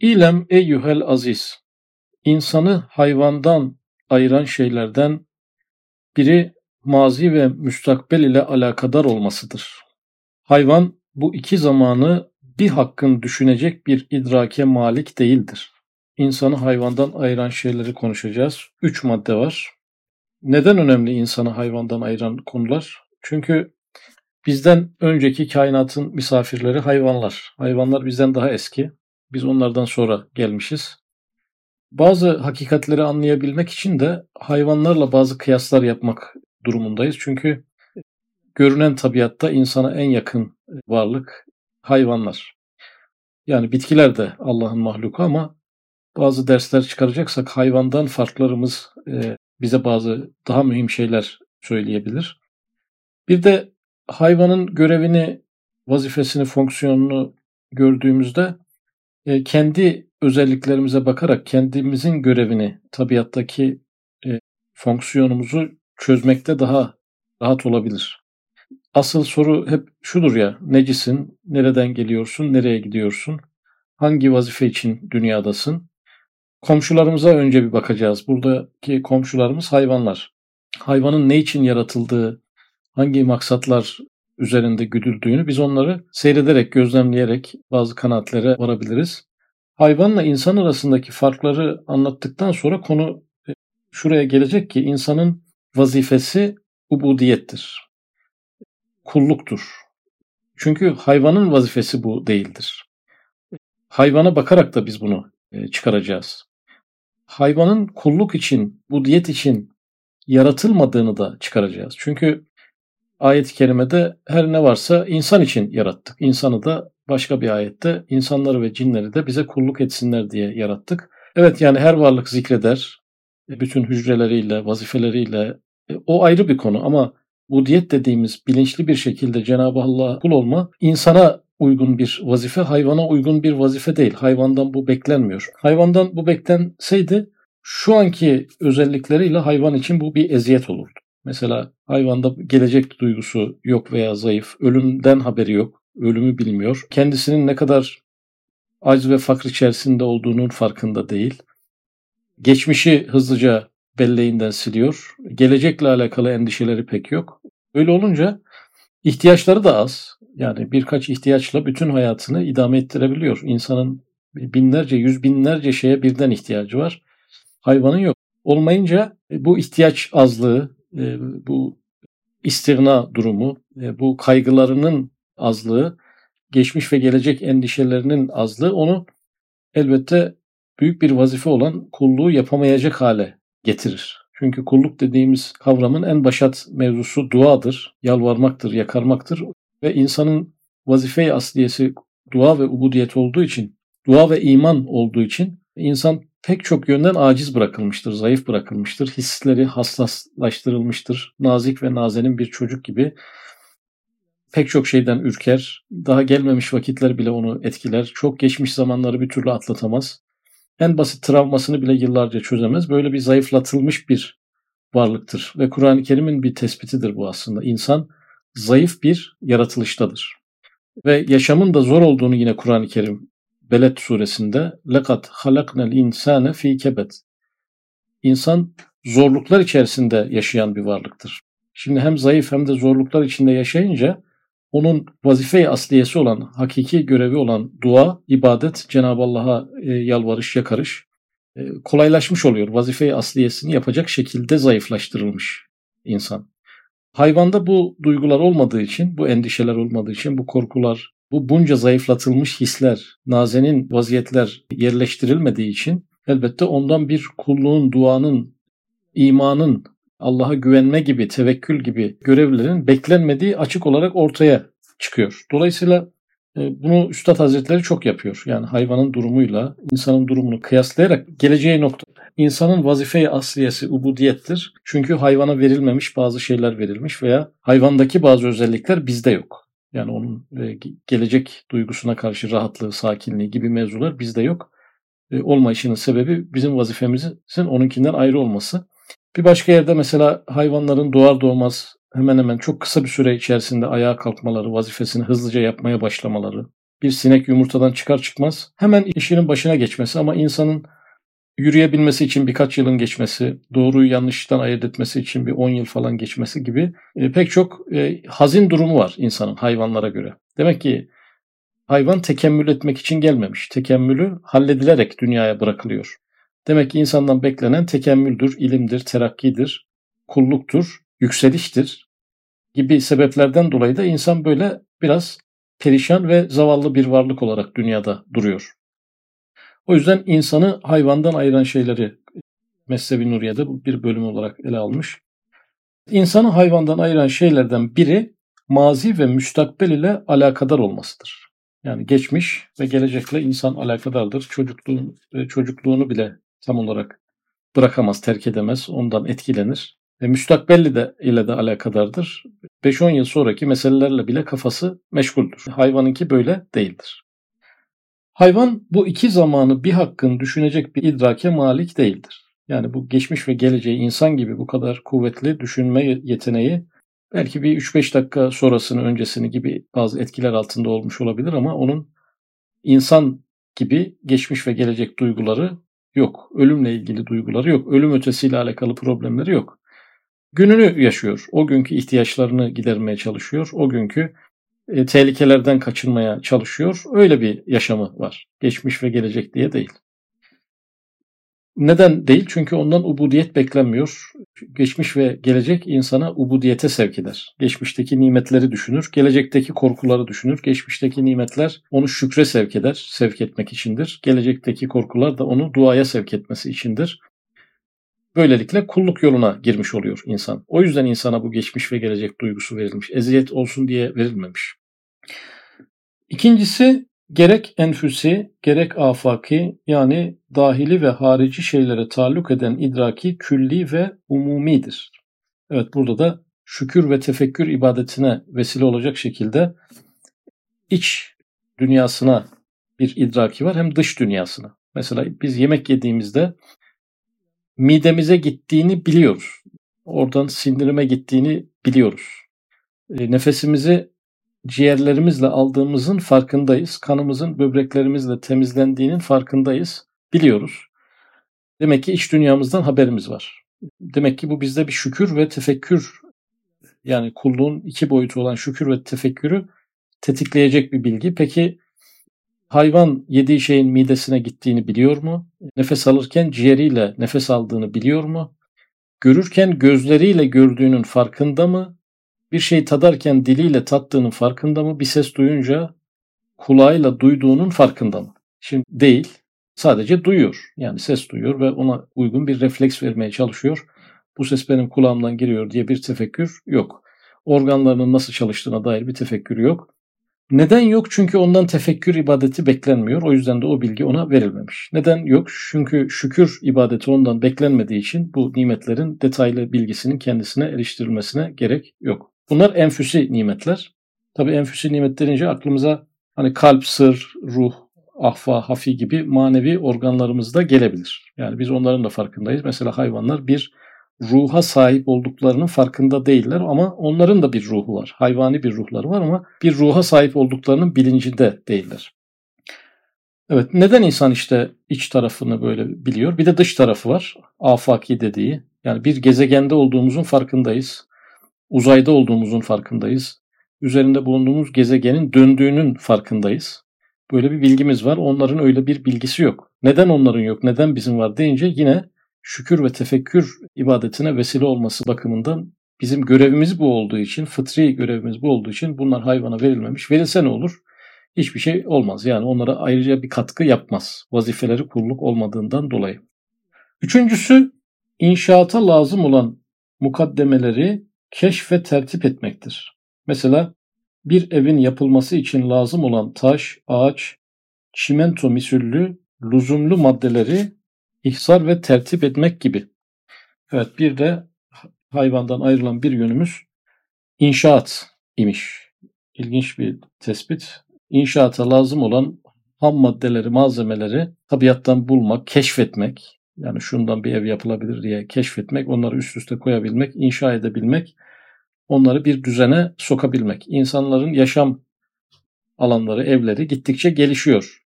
İlem eyyuhel aziz. İnsanı hayvandan ayıran şeylerden biri mazi ve müstakbel ile alakadar olmasıdır. Hayvan bu iki zamanı bir hakkın düşünecek bir idrake malik değildir. İnsanı hayvandan ayıran şeyleri konuşacağız. Üç madde var. Neden önemli insanı hayvandan ayıran konular? Çünkü bizden önceki kainatın misafirleri hayvanlar. Hayvanlar bizden daha eski. Biz onlardan sonra gelmişiz. Bazı hakikatleri anlayabilmek için de hayvanlarla bazı kıyaslar yapmak durumundayız. Çünkü görünen tabiatta insana en yakın varlık hayvanlar. Yani bitkiler de Allah'ın mahluku ama bazı dersler çıkaracaksak hayvandan farklarımız e, bize bazı daha mühim şeyler söyleyebilir. Bir de hayvanın görevini, vazifesini, fonksiyonunu gördüğümüzde e, kendi özelliklerimize bakarak kendimizin görevini, tabiattaki e, fonksiyonumuzu çözmekte daha rahat olabilir. Asıl soru hep şudur ya, necisin, nereden geliyorsun, nereye gidiyorsun, hangi vazife için dünyadasın? Komşularımıza önce bir bakacağız. Buradaki komşularımız hayvanlar. Hayvanın ne için yaratıldığı, hangi maksatlar üzerinde güdüldüğünü biz onları seyrederek, gözlemleyerek bazı kanaatlere varabiliriz. Hayvanla insan arasındaki farkları anlattıktan sonra konu e, şuraya gelecek ki insanın vazifesi ubudiyettir. Kulluktur. Çünkü hayvanın vazifesi bu değildir. Hayvana bakarak da biz bunu e, çıkaracağız. Hayvanın kulluk için, budiyet için yaratılmadığını da çıkaracağız. Çünkü ayet-i kerimede her ne varsa insan için yarattık. İnsanı da başka bir ayette insanları ve cinleri de bize kulluk etsinler diye yarattık. Evet yani her varlık zikreder. E, bütün hücreleriyle, vazifeleriyle e, o ayrı bir konu ama bu diyet dediğimiz bilinçli bir şekilde Cenab-ı Allah'a kul olma insana uygun bir vazife, hayvana uygun bir vazife değil. Hayvandan bu beklenmiyor. Hayvandan bu beklenseydi şu anki özellikleriyle hayvan için bu bir eziyet olurdu. Mesela hayvanda gelecek duygusu yok veya zayıf, ölümden haberi yok, ölümü bilmiyor. Kendisinin ne kadar acz ve fakr içerisinde olduğunun farkında değil. Geçmişi hızlıca belleğinden siliyor. Gelecekle alakalı endişeleri pek yok. Öyle olunca ihtiyaçları da az. Yani birkaç ihtiyaçla bütün hayatını idame ettirebiliyor. İnsanın binlerce, yüz binlerce şeye birden ihtiyacı var. Hayvanın yok. Olmayınca bu ihtiyaç azlığı, bu istigna durumu, bu kaygılarının azlığı, geçmiş ve gelecek endişelerinin azlığı onu elbette büyük bir vazife olan kulluğu yapamayacak hale getirir. Çünkü kulluk dediğimiz kavramın en başat mevzusu duadır, yalvarmaktır, yakarmaktır ve insanın vazife-i asliyesi dua ve ubudiyet olduğu için, dua ve iman olduğu için insan pek çok yönden aciz bırakılmıştır, zayıf bırakılmıştır. Hisleri hassaslaştırılmıştır. Nazik ve nazenin bir çocuk gibi pek çok şeyden ürker. Daha gelmemiş vakitler bile onu etkiler. Çok geçmiş zamanları bir türlü atlatamaz. En basit travmasını bile yıllarca çözemez. Böyle bir zayıflatılmış bir varlıktır. Ve Kur'an-ı Kerim'in bir tespitidir bu aslında. İnsan zayıf bir yaratılıştadır. Ve yaşamın da zor olduğunu yine Kur'an-ı Kerim Beled suresinde lekat halaknel insane fi kebet. İnsan zorluklar içerisinde yaşayan bir varlıktır. Şimdi hem zayıf hem de zorluklar içinde yaşayınca onun vazife-i asliyesi olan, hakiki görevi olan dua, ibadet, Cenab-ı Allah'a e, yalvarış, yakarış e, kolaylaşmış oluyor. Vazife-i asliyesini yapacak şekilde zayıflaştırılmış insan. Hayvanda bu duygular olmadığı için, bu endişeler olmadığı için, bu korkular, bu bunca zayıflatılmış hisler, nazenin vaziyetler yerleştirilmediği için elbette ondan bir kulluğun, duanın, imanın, Allah'a güvenme gibi, tevekkül gibi görevlerin beklenmediği açık olarak ortaya çıkıyor. Dolayısıyla e, bunu Üstad Hazretleri çok yapıyor. Yani hayvanın durumuyla insanın durumunu kıyaslayarak geleceği nokta insanın vazife-i asliyesi ubudiyettir. Çünkü hayvana verilmemiş bazı şeyler verilmiş veya hayvandaki bazı özellikler bizde yok. Yani onun e, gelecek duygusuna karşı rahatlığı, sakinliği gibi mevzular bizde yok. E, olmayışının sebebi bizim vazifemizin onunkinden ayrı olması. Bir başka yerde mesela hayvanların doğar doğmaz hemen hemen çok kısa bir süre içerisinde ayağa kalkmaları, vazifesini hızlıca yapmaya başlamaları, bir sinek yumurtadan çıkar çıkmaz hemen işinin başına geçmesi ama insanın yürüyebilmesi için birkaç yılın geçmesi, doğruyu yanlıştan ayırt etmesi için bir 10 yıl falan geçmesi gibi e, pek çok e, hazin durumu var insanın hayvanlara göre. Demek ki hayvan tekemmül etmek için gelmemiş. Tekemmülü halledilerek dünyaya bırakılıyor. Demek ki insandan beklenen tekemmüldür, ilimdir, terakkidir, kulluktur, yükseliştir gibi sebeplerden dolayı da insan böyle biraz perişan ve zavallı bir varlık olarak dünyada duruyor. O yüzden insanı hayvandan ayıran şeyleri Mezhebi Nuriye'de bir bölüm olarak ele almış. İnsanı hayvandan ayıran şeylerden biri mazi ve müstakbel ile alakadar olmasıdır. Yani geçmiş ve gelecekle insan alakadardır. Çocukluğun, çocukluğunu bile tam olarak bırakamaz, terk edemez, ondan etkilenir. Ve müstakbelli de ile de alakadardır. 5-10 yıl sonraki meselelerle bile kafası meşguldür. Hayvanınki böyle değildir. Hayvan bu iki zamanı bir hakkın düşünecek bir idrake malik değildir. Yani bu geçmiş ve geleceği insan gibi bu kadar kuvvetli düşünme yeteneği belki bir 3-5 dakika sonrasını öncesini gibi bazı etkiler altında olmuş olabilir ama onun insan gibi geçmiş ve gelecek duyguları yok. Ölümle ilgili duyguları yok. Ölüm ötesiyle alakalı problemleri yok. Gününü yaşıyor. O günkü ihtiyaçlarını gidermeye çalışıyor. O günkü e, tehlikelerden kaçınmaya çalışıyor. Öyle bir yaşamı var. Geçmiş ve gelecek diye değil. Neden değil? Çünkü ondan ubudiyet beklenmiyor. Geçmiş ve gelecek insana ubudiyete sevk eder. Geçmişteki nimetleri düşünür, gelecekteki korkuları düşünür. Geçmişteki nimetler onu şükre sevk eder, sevk etmek içindir. Gelecekteki korkular da onu duaya sevk etmesi içindir. Böylelikle kulluk yoluna girmiş oluyor insan. O yüzden insana bu geçmiş ve gelecek duygusu verilmiş. Eziyet olsun diye verilmemiş. İkincisi gerek enfüsi gerek afaki yani dahili ve harici şeylere taalluk eden idraki külli ve umumidir. Evet burada da şükür ve tefekkür ibadetine vesile olacak şekilde iç dünyasına bir idraki var hem dış dünyasına. Mesela biz yemek yediğimizde midemize gittiğini biliyoruz. Oradan sindirime gittiğini biliyoruz. E, nefesimizi ciğerlerimizle aldığımızın farkındayız. Kanımızın böbreklerimizle temizlendiğinin farkındayız. Biliyoruz. Demek ki iç dünyamızdan haberimiz var. Demek ki bu bizde bir şükür ve tefekkür yani kulluğun iki boyutu olan şükür ve tefekkürü tetikleyecek bir bilgi. Peki hayvan yediği şeyin midesine gittiğini biliyor mu? Nefes alırken ciğeriyle nefes aldığını biliyor mu? Görürken gözleriyle gördüğünün farkında mı? Bir şey tadarken diliyle tattığının farkında mı? Bir ses duyunca kulağıyla duyduğunun farkında mı? Şimdi değil. Sadece duyuyor. Yani ses duyuyor ve ona uygun bir refleks vermeye çalışıyor. Bu ses benim kulağımdan giriyor diye bir tefekkür yok. Organlarının nasıl çalıştığına dair bir tefekkür yok. Neden yok? Çünkü ondan tefekkür ibadeti beklenmiyor. O yüzden de o bilgi ona verilmemiş. Neden yok? Çünkü şükür ibadeti ondan beklenmediği için bu nimetlerin detaylı bilgisinin kendisine eriştirilmesine gerek yok. Bunlar enfüsi nimetler. Tabi enfüsi nimet denince aklımıza hani kalp, sır, ruh, ahva, hafi gibi manevi organlarımız da gelebilir. Yani biz onların da farkındayız. Mesela hayvanlar bir ruha sahip olduklarının farkında değiller ama onların da bir ruhu var. Hayvani bir ruhları var ama bir ruha sahip olduklarının bilincinde değiller. Evet neden insan işte iç tarafını böyle biliyor? Bir de dış tarafı var. Afaki dediği. Yani bir gezegende olduğumuzun farkındayız. Uzayda olduğumuzun farkındayız. Üzerinde bulunduğumuz gezegenin döndüğünün farkındayız. Böyle bir bilgimiz var. Onların öyle bir bilgisi yok. Neden onların yok? Neden bizim var deyince yine şükür ve tefekkür ibadetine vesile olması bakımından bizim görevimiz bu olduğu için, fıtri görevimiz bu olduğu için bunlar hayvana verilmemiş. Verilse ne olur? Hiçbir şey olmaz. Yani onlara ayrıca bir katkı yapmaz. Vazifeleri kulluk olmadığından dolayı. Üçüncüsü inşaata lazım olan mukaddemeleri keşf ve tertip etmektir. Mesela bir evin yapılması için lazım olan taş, ağaç, çimento misüllü lüzumlu maddeleri ihsar ve tertip etmek gibi. Evet bir de hayvandan ayrılan bir yönümüz inşaat imiş. İlginç bir tespit. İnşaata lazım olan ham maddeleri, malzemeleri tabiattan bulmak, keşfetmek, yani şundan bir ev yapılabilir diye keşfetmek, onları üst üste koyabilmek, inşa edebilmek, onları bir düzene sokabilmek. İnsanların yaşam alanları, evleri gittikçe gelişiyor.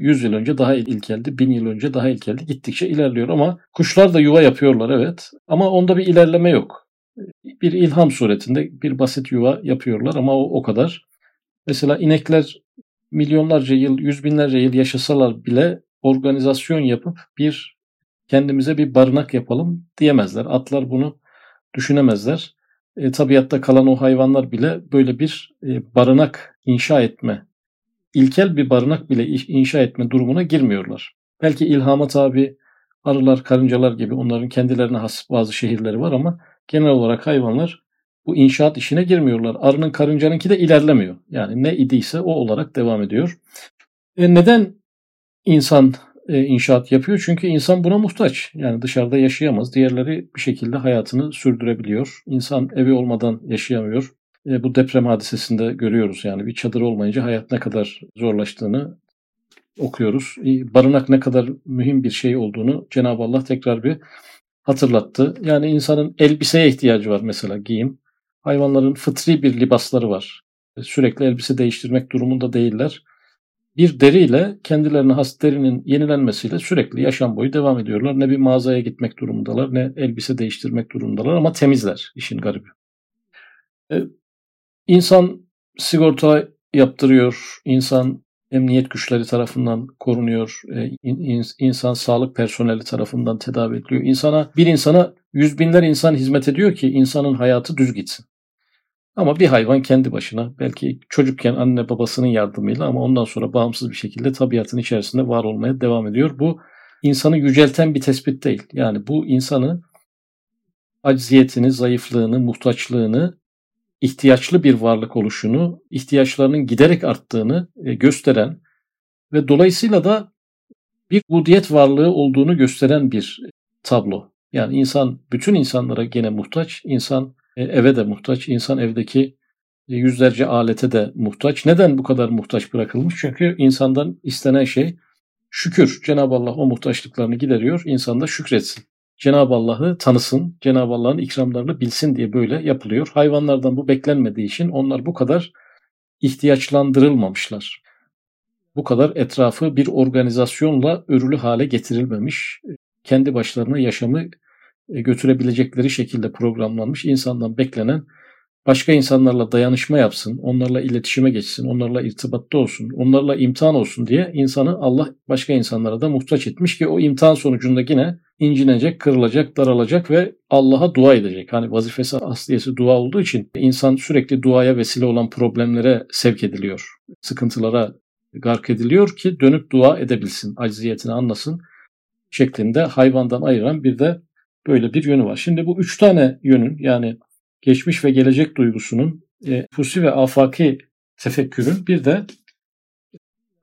100 yıl önce daha ilkeldi, 1000 yıl önce daha ilkeldi. Gittikçe ilerliyor ama kuşlar da yuva yapıyorlar evet. Ama onda bir ilerleme yok. Bir ilham suretinde bir basit yuva yapıyorlar ama o, o kadar. Mesela inekler milyonlarca yıl, yüz binlerce yıl yaşasalar bile organizasyon yapıp bir kendimize bir barınak yapalım diyemezler. Atlar bunu düşünemezler. E, tabiatta kalan o hayvanlar bile böyle bir e, barınak inşa etme, ilkel bir barınak bile inşa etme durumuna girmiyorlar. Belki ilhama tabi arılar, karıncalar gibi onların kendilerine has bazı şehirleri var ama genel olarak hayvanlar bu inşaat işine girmiyorlar. Arının karıncanınki de ilerlemiyor. Yani ne idiyse o olarak devam ediyor. E neden insan e, inşaat yapıyor? Çünkü insan buna muhtaç. Yani dışarıda yaşayamaz. Diğerleri bir şekilde hayatını sürdürebiliyor. İnsan evi olmadan yaşayamıyor. E, bu deprem hadisesinde görüyoruz. Yani bir çadır olmayınca hayat ne kadar zorlaştığını okuyoruz. E, barınak ne kadar mühim bir şey olduğunu Cenab-ı Allah tekrar bir hatırlattı. Yani insanın elbiseye ihtiyacı var mesela giyim. Hayvanların fıtri bir libasları var. Sürekli elbise değiştirmek durumunda değiller. Bir deriyle kendilerine has derinin yenilenmesiyle sürekli yaşam boyu devam ediyorlar. Ne bir mağazaya gitmek durumundalar ne elbise değiştirmek durumundalar ama temizler işin garibi. İnsan sigorta yaptırıyor, insan emniyet güçleri tarafından korunuyor, e, insan sağlık personeli tarafından tedavi ediliyor. İnsana, bir insana yüz binler insan hizmet ediyor ki insanın hayatı düz gitsin. Ama bir hayvan kendi başına belki çocukken anne babasının yardımıyla ama ondan sonra bağımsız bir şekilde tabiatın içerisinde var olmaya devam ediyor. Bu insanı yücelten bir tespit değil. Yani bu insanı acziyetini, zayıflığını, muhtaçlığını, ihtiyaçlı bir varlık oluşunu, ihtiyaçlarının giderek arttığını e, gösteren ve dolayısıyla da bir budiyet varlığı olduğunu gösteren bir tablo. Yani insan bütün insanlara gene muhtaç, insan e, eve de muhtaç. İnsan evdeki e, yüzlerce alete de muhtaç. Neden bu kadar muhtaç bırakılmış? Çünkü insandan istenen şey şükür. Cenab-ı Allah o muhtaçlıklarını gideriyor. İnsan da şükretsin. Cenab-ı Allah'ı tanısın, Cenab-ı Allah'ın ikramlarını bilsin diye böyle yapılıyor. Hayvanlardan bu beklenmediği için onlar bu kadar ihtiyaçlandırılmamışlar. Bu kadar etrafı bir organizasyonla örülü hale getirilmemiş. Kendi başlarına yaşamı e, götürebilecekleri şekilde programlanmış insandan beklenen başka insanlarla dayanışma yapsın, onlarla iletişime geçsin, onlarla irtibatta olsun, onlarla imtihan olsun diye insanı Allah başka insanlara da muhtaç etmiş ki o imtihan sonucunda yine incinecek, kırılacak, daralacak ve Allah'a dua edecek. Hani vazifesi asliyesi dua olduğu için insan sürekli duaya vesile olan problemlere sevk ediliyor. Sıkıntılara gark ediliyor ki dönüp dua edebilsin, acziyetini anlasın şeklinde hayvandan ayıran bir de Böyle bir yönü var. Şimdi bu üç tane yönün yani geçmiş ve gelecek duygusunun e, fusi ve afaki tefekkürün bir de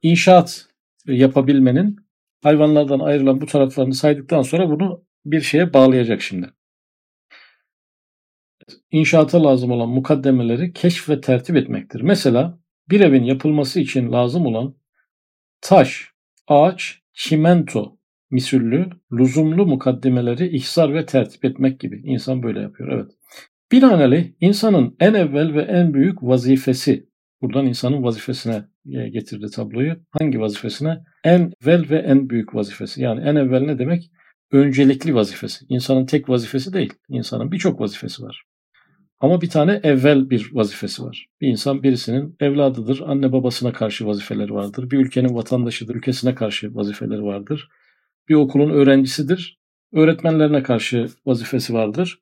inşaat yapabilmenin hayvanlardan ayrılan bu taraflarını saydıktan sonra bunu bir şeye bağlayacak şimdi. İnşaata lazım olan mukaddemeleri keşf ve tertip etmektir. Mesela bir evin yapılması için lazım olan taş, ağaç, çimento misüllü, lüzumlu mukaddimeleri ihsar ve tertip etmek gibi. İnsan böyle yapıyor. Evet. Binaenaleyh insanın en evvel ve en büyük vazifesi, buradan insanın vazifesine getirdi tabloyu. Hangi vazifesine? En evvel ve en büyük vazifesi. Yani en evvel ne demek? Öncelikli vazifesi. İnsanın tek vazifesi değil. İnsanın birçok vazifesi var. Ama bir tane evvel bir vazifesi var. Bir insan birisinin evladıdır, anne babasına karşı vazifeleri vardır. Bir ülkenin vatandaşıdır, ülkesine karşı vazifeleri vardır bir okulun öğrencisidir. Öğretmenlerine karşı vazifesi vardır.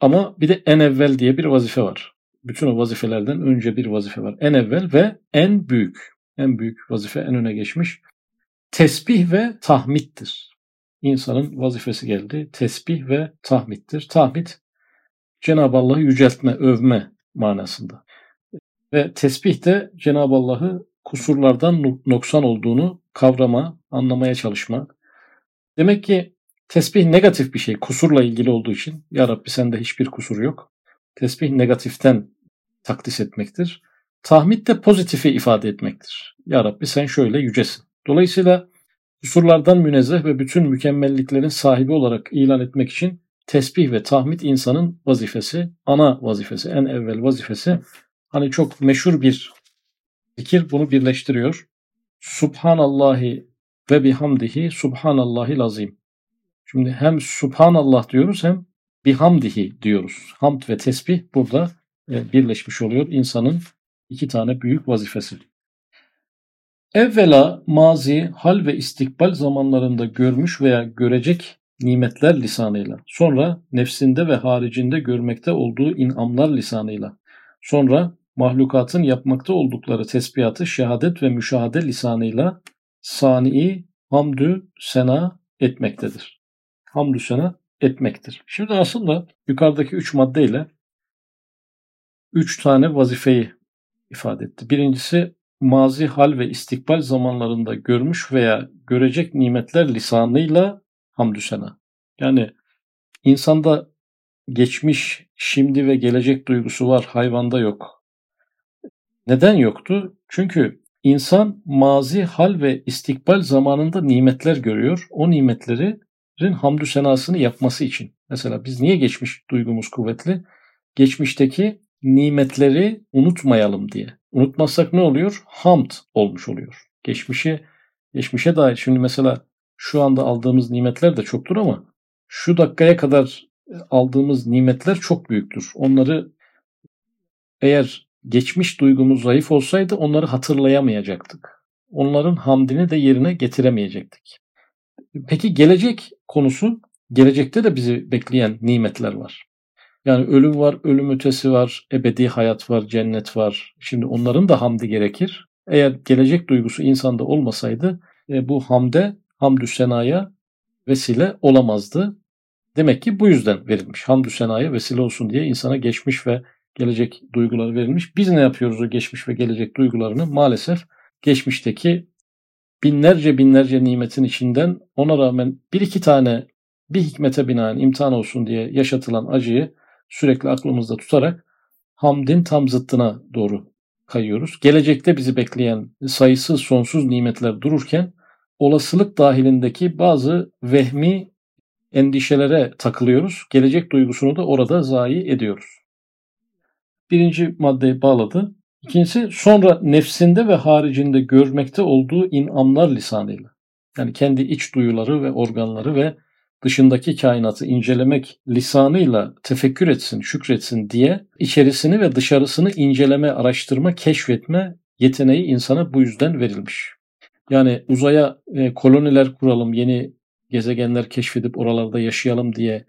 Ama bir de en evvel diye bir vazife var. Bütün o vazifelerden önce bir vazife var. En evvel ve en büyük. En büyük vazife en öne geçmiş. Tesbih ve tahmittir. İnsanın vazifesi geldi. Tesbih ve tahmittir. Tahmit Cenab-ı Allah'ı yüceltme, övme manasında. Ve tesbih de Cenab-ı Allah'ı kusurlardan noksan olduğunu kavrama, anlamaya çalışma, Demek ki tesbih negatif bir şey. Kusurla ilgili olduğu için. Ya Rabbi sende hiçbir kusur yok. Tesbih negatiften takdis etmektir. Tahmid de pozitifi ifade etmektir. Ya Rabbi sen şöyle yücesin. Dolayısıyla kusurlardan münezzeh ve bütün mükemmelliklerin sahibi olarak ilan etmek için tesbih ve tahmid insanın vazifesi, ana vazifesi, en evvel vazifesi. Hani çok meşhur bir Zikir bunu birleştiriyor. Subhanallahi ve bihamdihi subhanallahil azim. Şimdi hem subhanallah diyoruz hem bihamdihi diyoruz. Hamd ve tesbih burada e, birleşmiş oluyor insanın iki tane büyük vazifesi. Evvela mazi, hal ve istikbal zamanlarında görmüş veya görecek nimetler lisanıyla, sonra nefsinde ve haricinde görmekte olduğu inamlar lisanıyla, sonra mahlukatın yapmakta oldukları tesbihatı şehadet ve müşahede lisanıyla sani'i hamdü sena etmektedir. Hamdü sena etmektir. Şimdi aslında yukarıdaki üç maddeyle üç tane vazifeyi ifade etti. Birincisi mazi hal ve istikbal zamanlarında görmüş veya görecek nimetler lisanıyla hamdü sena. Yani insanda geçmiş, şimdi ve gelecek duygusu var, hayvanda yok. Neden yoktu? Çünkü insan mazi, hal ve istikbal zamanında nimetler görüyor. O nimetlerin hamdü senasını yapması için. Mesela biz niye geçmiş duygumuz kuvvetli? Geçmişteki nimetleri unutmayalım diye. Unutmazsak ne oluyor? Hamd olmuş oluyor. Geçmişe geçmişe dair şimdi mesela şu anda aldığımız nimetler de çoktur ama şu dakikaya kadar aldığımız nimetler çok büyüktür. Onları eğer geçmiş duygumuz zayıf olsaydı onları hatırlayamayacaktık. Onların hamdini de yerine getiremeyecektik. Peki gelecek konusu, gelecekte de bizi bekleyen nimetler var. Yani ölüm var, ölüm ötesi var, ebedi hayat var, cennet var. Şimdi onların da hamdi gerekir. Eğer gelecek duygusu insanda olmasaydı e, bu hamde, hamdü senaya vesile olamazdı. Demek ki bu yüzden verilmiş. Hamdü senaya vesile olsun diye insana geçmiş ve gelecek duyguları verilmiş. Biz ne yapıyoruz o geçmiş ve gelecek duygularını? Maalesef geçmişteki binlerce binlerce nimetin içinden ona rağmen bir iki tane bir hikmete binaen imtihan olsun diye yaşatılan acıyı sürekli aklımızda tutarak hamdin tam zıttına doğru kayıyoruz. Gelecekte bizi bekleyen sayısız sonsuz nimetler dururken olasılık dahilindeki bazı vehmi endişelere takılıyoruz. Gelecek duygusunu da orada zayi ediyoruz. Birinci maddeyi bağladı. İkincisi sonra nefsinde ve haricinde görmekte olduğu inamlar lisanıyla. Yani kendi iç duyuları ve organları ve dışındaki kainatı incelemek lisanıyla tefekkür etsin, şükretsin diye içerisini ve dışarısını inceleme, araştırma, keşfetme yeteneği insana bu yüzden verilmiş. Yani uzaya e, koloniler kuralım, yeni gezegenler keşfedip oralarda yaşayalım diye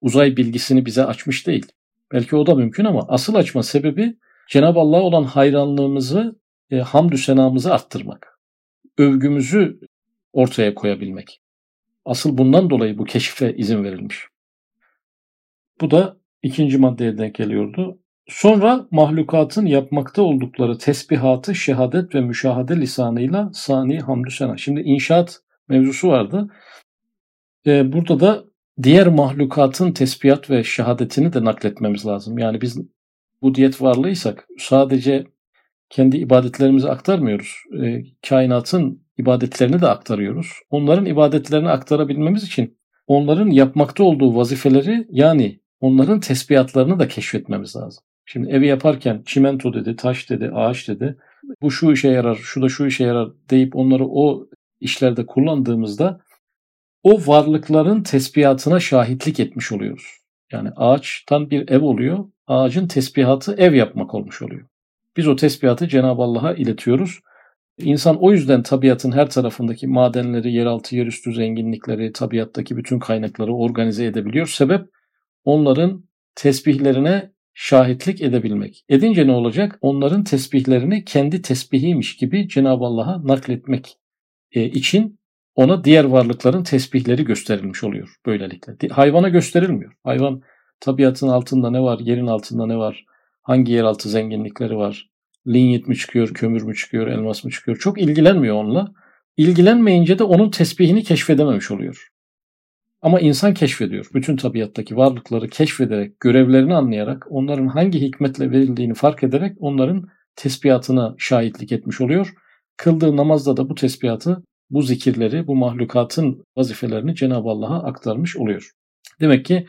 uzay bilgisini bize açmış değil. Belki o da mümkün ama asıl açma sebebi Cenab-ı Allah'a olan hayranlığımızı, e, hamdü senamızı arttırmak. Övgümüzü ortaya koyabilmek. Asıl bundan dolayı bu keşfe izin verilmiş. Bu da ikinci maddeye denk geliyordu. Sonra mahlukatın yapmakta oldukları tesbihatı şehadet ve müşahade lisanıyla sani hamdü sena. Şimdi inşaat mevzusu vardı. Ee, burada da diğer mahlukatın tesbihat ve şehadetini de nakletmemiz lazım. Yani biz bu diyet varlığıysak sadece kendi ibadetlerimizi aktarmıyoruz. E, kainatın ibadetlerini de aktarıyoruz. Onların ibadetlerini aktarabilmemiz için onların yapmakta olduğu vazifeleri yani onların tesbihatlarını da keşfetmemiz lazım. Şimdi evi yaparken çimento dedi, taş dedi, ağaç dedi. Bu şu işe yarar, şu da şu işe yarar deyip onları o işlerde kullandığımızda o varlıkların tesbihatına şahitlik etmiş oluyoruz. Yani ağaçtan bir ev oluyor. Ağacın tesbihatı ev yapmak olmuş oluyor. Biz o tesbihatı Cenab-ı Allah'a iletiyoruz. İnsan o yüzden tabiatın her tarafındaki madenleri, yeraltı, yerüstü zenginlikleri, tabiattaki bütün kaynakları organize edebiliyor. Sebep onların tesbihlerine şahitlik edebilmek. Edince ne olacak? Onların tesbihlerini kendi tesbihiymiş gibi Cenab-ı Allah'a nakletmek e, için ona diğer varlıkların tesbihleri gösterilmiş oluyor böylelikle. Hayvana gösterilmiyor. Hayvan tabiatın altında ne var, yerin altında ne var, hangi yeraltı zenginlikleri var, linyit mi çıkıyor, kömür mü çıkıyor, elmas mı çıkıyor çok ilgilenmiyor onunla. İlgilenmeyince de onun tesbihini keşfedememiş oluyor. Ama insan keşfediyor. Bütün tabiattaki varlıkları keşfederek, görevlerini anlayarak, onların hangi hikmetle verildiğini fark ederek onların tesbihatına şahitlik etmiş oluyor. Kıldığı namazda da bu tesbihatı, bu zikirleri, bu mahlukatın vazifelerini Cenab-ı Allah'a aktarmış oluyor. Demek ki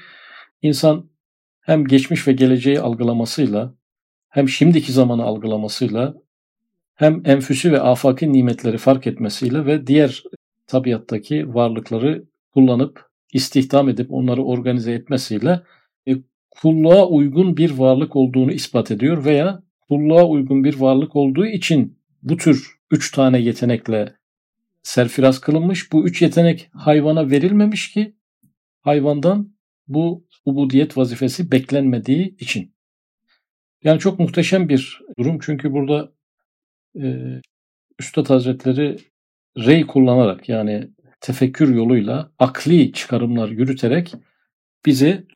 insan hem geçmiş ve geleceği algılamasıyla hem şimdiki zamanı algılamasıyla hem enfüsü ve afaki nimetleri fark etmesiyle ve diğer tabiattaki varlıkları kullanıp istihdam edip onları organize etmesiyle e, kulluğa uygun bir varlık olduğunu ispat ediyor veya kulluğa uygun bir varlık olduğu için bu tür üç tane yetenekle serfiraz kılınmış. Bu üç yetenek hayvana verilmemiş ki hayvandan bu ubudiyet vazifesi beklenmediği için. Yani çok muhteşem bir durum çünkü burada e, Üstad Hazretleri rey kullanarak yani tefekkür yoluyla akli çıkarımlar yürüterek bizi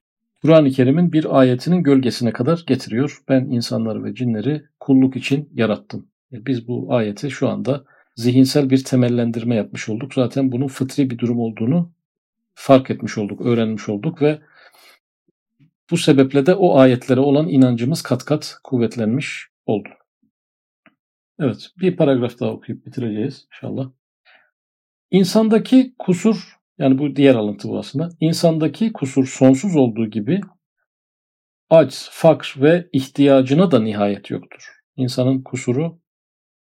Kur'an-ı Kerim'in bir ayetinin gölgesine kadar getiriyor. Ben insanları ve cinleri kulluk için yarattım. E, biz bu ayeti şu anda zihinsel bir temellendirme yapmış olduk. Zaten bunun fıtri bir durum olduğunu fark etmiş olduk, öğrenmiş olduk ve bu sebeple de o ayetlere olan inancımız kat kat kuvvetlenmiş oldu. Evet, bir paragraf daha okuyup bitireceğiz inşallah. İnsandaki kusur, yani bu diğer alıntı bu aslında. İnsandaki kusur sonsuz olduğu gibi aç, fakr ve ihtiyacına da nihayet yoktur. İnsanın kusuru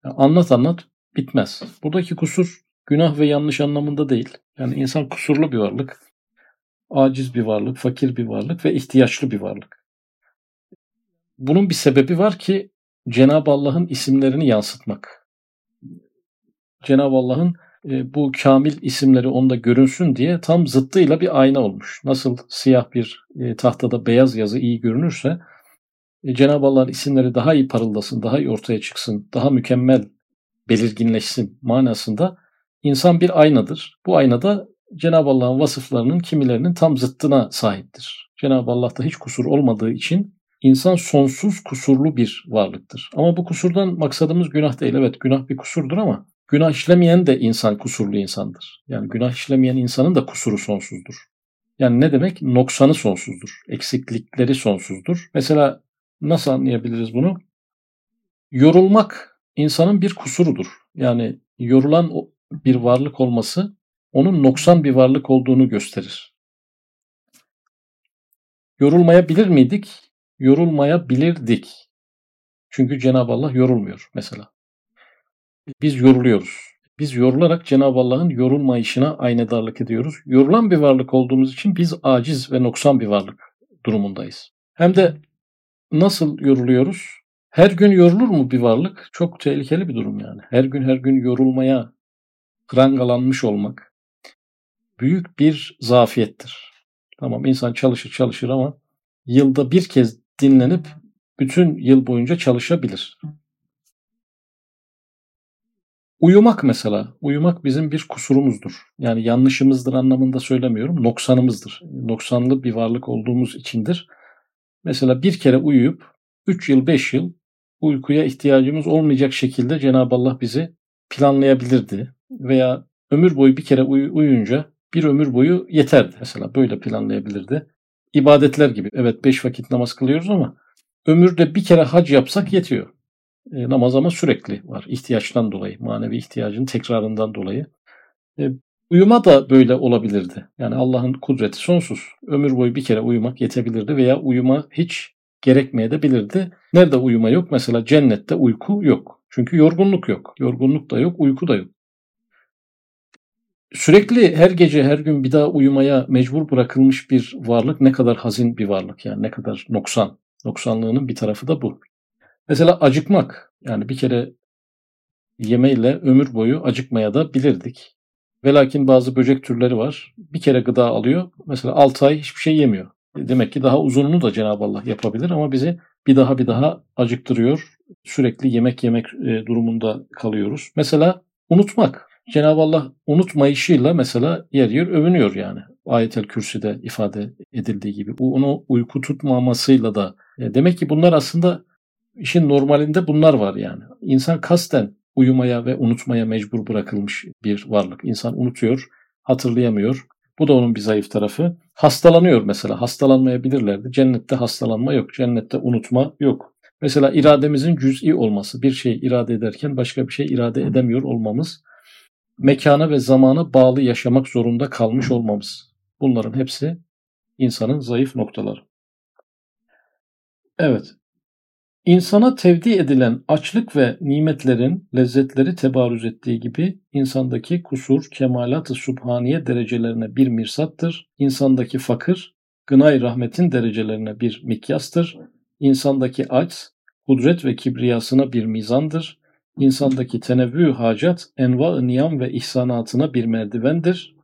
anlat anlat bitmez. Buradaki kusur günah ve yanlış anlamında değil. Yani insan kusurlu bir varlık. Aciz bir varlık, fakir bir varlık ve ihtiyaçlı bir varlık. Bunun bir sebebi var ki Cenab-ı Allah'ın isimlerini yansıtmak. Cenab-ı Allah'ın e, bu kamil isimleri onda görünsün diye tam zıttıyla bir ayna olmuş. Nasıl siyah bir e, tahtada beyaz yazı iyi görünürse e, Cenab-ı Allah'ın isimleri daha iyi parıldasın, daha iyi ortaya çıksın, daha mükemmel belirginleşsin manasında insan bir aynadır. Bu aynada Cenab-ı Allah'ın vasıflarının kimilerinin tam zıttına sahiptir. Cenab-ı Allah'ta hiç kusur olmadığı için insan sonsuz kusurlu bir varlıktır. Ama bu kusurdan maksadımız günah değil. Evet günah bir kusurdur ama günah işlemeyen de insan kusurlu insandır. Yani günah işlemeyen insanın da kusuru sonsuzdur. Yani ne demek? Noksanı sonsuzdur. Eksiklikleri sonsuzdur. Mesela nasıl anlayabiliriz bunu? Yorulmak insanın bir kusurudur. Yani yorulan bir varlık olması onun noksan bir varlık olduğunu gösterir. Yorulmayabilir miydik? Yorulmayabilirdik. Çünkü Cenab-ı Allah yorulmuyor mesela. Biz yoruluyoruz. Biz yorularak Cenab-ı Allah'ın yorulmayışına aynedarlık ediyoruz. Yorulan bir varlık olduğumuz için biz aciz ve noksan bir varlık durumundayız. Hem de nasıl yoruluyoruz? Her gün yorulur mu bir varlık? Çok tehlikeli bir durum yani. Her gün her gün yorulmaya prangalanmış olmak büyük bir zafiyettir. Tamam insan çalışır çalışır ama yılda bir kez dinlenip bütün yıl boyunca çalışabilir. Uyumak mesela. Uyumak bizim bir kusurumuzdur. Yani yanlışımızdır anlamında söylemiyorum. Noksanımızdır. Noksanlı bir varlık olduğumuz içindir. Mesela bir kere uyuyup 3 yıl 5 yıl uykuya ihtiyacımız olmayacak şekilde Cenab-ı Allah bizi planlayabilirdi. Veya ömür boyu bir kere uy- uyuyunca bir ömür boyu yeterdi. Mesela böyle planlayabilirdi. İbadetler gibi. Evet beş vakit namaz kılıyoruz ama ömürde bir kere hac yapsak yetiyor. E, namaz ama sürekli var. ihtiyaçtan dolayı, manevi ihtiyacın tekrarından dolayı. E, uyuma da böyle olabilirdi. Yani Allah'ın kudreti sonsuz. Ömür boyu bir kere uyumak yetebilirdi veya uyuma hiç gerekmeye de bilirdi. Nerede uyuma yok? Mesela cennette uyku yok. Çünkü yorgunluk yok. Yorgunluk da yok, uyku da yok. Sürekli her gece her gün bir daha uyumaya mecbur bırakılmış bir varlık ne kadar hazin bir varlık yani ne kadar noksan. Noksanlığının bir tarafı da bu. Mesela acıkmak yani bir kere yemeyle ömür boyu acıkmaya da bilirdik. Velakin bazı böcek türleri var. Bir kere gıda alıyor. Mesela 6 ay hiçbir şey yemiyor. Demek ki daha uzununu da Cenab-ı Allah yapabilir ama bizi bir daha bir daha acıktırıyor. Sürekli yemek yemek e, durumunda kalıyoruz. Mesela unutmak. Cenab-ı Allah unutmayışıyla mesela yer yer övünüyor yani. Ayetel Kürsi'de ifade edildiği gibi. Onu uyku tutmamasıyla da. E, demek ki bunlar aslında işin normalinde bunlar var yani. İnsan kasten uyumaya ve unutmaya mecbur bırakılmış bir varlık. İnsan unutuyor, hatırlayamıyor. Bu da onun bir zayıf tarafı. Hastalanıyor mesela. Hastalanmayabilirlerdi. Cennette hastalanma yok. Cennette unutma yok. Mesela irademizin cüz'i olması. Bir şey irade ederken başka bir şey irade edemiyor olmamız. Mekana ve zamana bağlı yaşamak zorunda kalmış olmamız. Bunların hepsi insanın zayıf noktaları. Evet. İnsana tevdi edilen açlık ve nimetlerin lezzetleri tebarüz ettiği gibi insandaki kusur, kemalat-ı subhaniye derecelerine bir mirsattır. İnsandaki fakir, gınay rahmetin derecelerine bir mikyastır. İnsandaki aç, kudret ve kibriyasına bir mizandır. İnsandaki tenevvü hacat, enva-ı niyam ve ihsanatına bir merdivendir.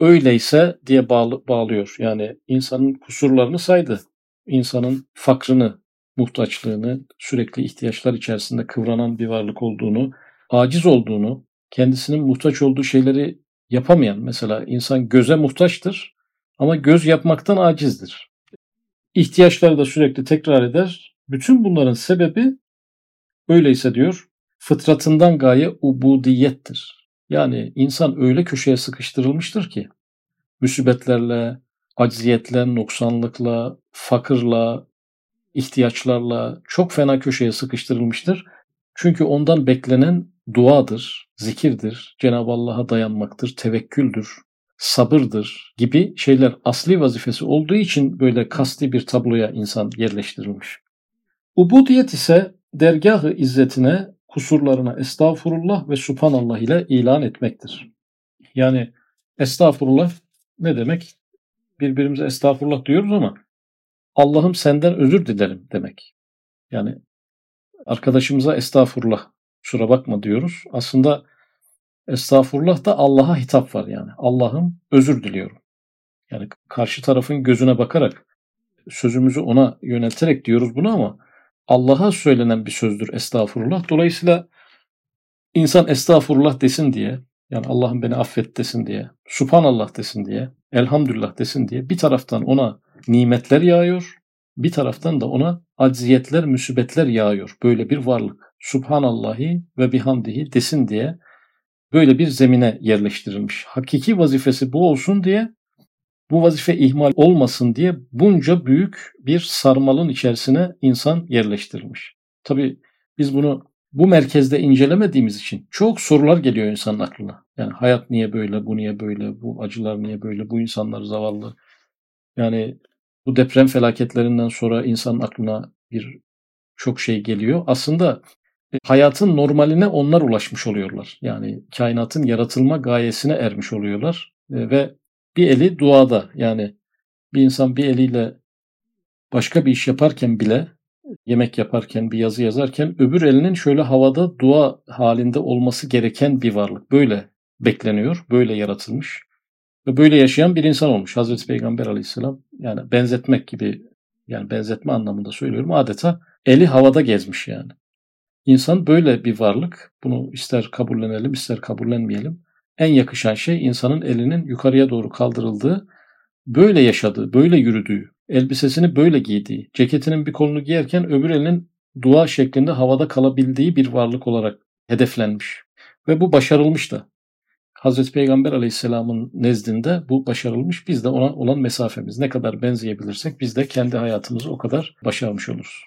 Öyleyse diye bağlı, bağlıyor. Yani insanın kusurlarını saydı. İnsanın fakrını, muhtaçlığını, sürekli ihtiyaçlar içerisinde kıvranan bir varlık olduğunu, aciz olduğunu, kendisinin muhtaç olduğu şeyleri yapamayan, mesela insan göze muhtaçtır ama göz yapmaktan acizdir. İhtiyaçları da sürekli tekrar eder. Bütün bunların sebebi öyleyse diyor, fıtratından gaye ubudiyettir. Yani insan öyle köşeye sıkıştırılmıştır ki, müsibetlerle, acziyetle, noksanlıkla, fakırla, ihtiyaçlarla çok fena köşeye sıkıştırılmıştır. Çünkü ondan beklenen duadır, zikirdir, Cenab-ı Allah'a dayanmaktır, tevekküldür, sabırdır gibi şeyler asli vazifesi olduğu için böyle kasti bir tabloya insan yerleştirilmiş. Ubudiyet ise dergahı izzetine, kusurlarına estağfurullah ve subhanallah ile ilan etmektir. Yani estağfurullah ne demek? Birbirimize estağfurullah diyoruz ama Allah'ım senden özür dilerim demek. Yani arkadaşımıza estağfurullah şura bakma diyoruz. Aslında estağfurullah da Allah'a hitap var yani. Allah'ım özür diliyorum. Yani karşı tarafın gözüne bakarak sözümüzü ona yönelterek diyoruz bunu ama Allah'a söylenen bir sözdür estağfurullah. Dolayısıyla insan estağfurullah desin diye yani Allah'ım beni affet desin diye, Subhanallah desin diye, Elhamdülillah desin diye bir taraftan ona nimetler yağıyor, bir taraftan da ona acziyetler, müsibetler yağıyor. Böyle bir varlık. Subhanallahi ve bihamdihi desin diye böyle bir zemine yerleştirilmiş. Hakiki vazifesi bu olsun diye, bu vazife ihmal olmasın diye bunca büyük bir sarmalın içerisine insan yerleştirilmiş. Tabi biz bunu bu merkezde incelemediğimiz için çok sorular geliyor insanın aklına. Yani hayat niye böyle, bu niye böyle, bu acılar niye böyle, bu insanlar zavallı. Yani bu deprem felaketlerinden sonra insanın aklına bir çok şey geliyor. Aslında e, hayatın normaline onlar ulaşmış oluyorlar. Yani kainatın yaratılma gayesine ermiş oluyorlar. E, ve bir eli duada yani bir insan bir eliyle başka bir iş yaparken bile yemek yaparken bir yazı yazarken öbür elinin şöyle havada dua halinde olması gereken bir varlık. Böyle bekleniyor, böyle yaratılmış ve böyle yaşayan bir insan olmuş. Hazreti Peygamber aleyhisselam yani benzetmek gibi yani benzetme anlamında söylüyorum adeta eli havada gezmiş yani. İnsan böyle bir varlık. Bunu ister kabullenelim ister kabullenmeyelim. En yakışan şey insanın elinin yukarıya doğru kaldırıldığı, böyle yaşadığı, böyle yürüdüğü, elbisesini böyle giydiği, ceketinin bir kolunu giyerken öbür elinin dua şeklinde havada kalabildiği bir varlık olarak hedeflenmiş. Ve bu başarılmış da. Hazreti Peygamber Aleyhisselam'ın nezdinde bu başarılmış. Biz de ona olan mesafemiz ne kadar benzeyebilirsek biz de kendi hayatımızı o kadar başarmış oluruz.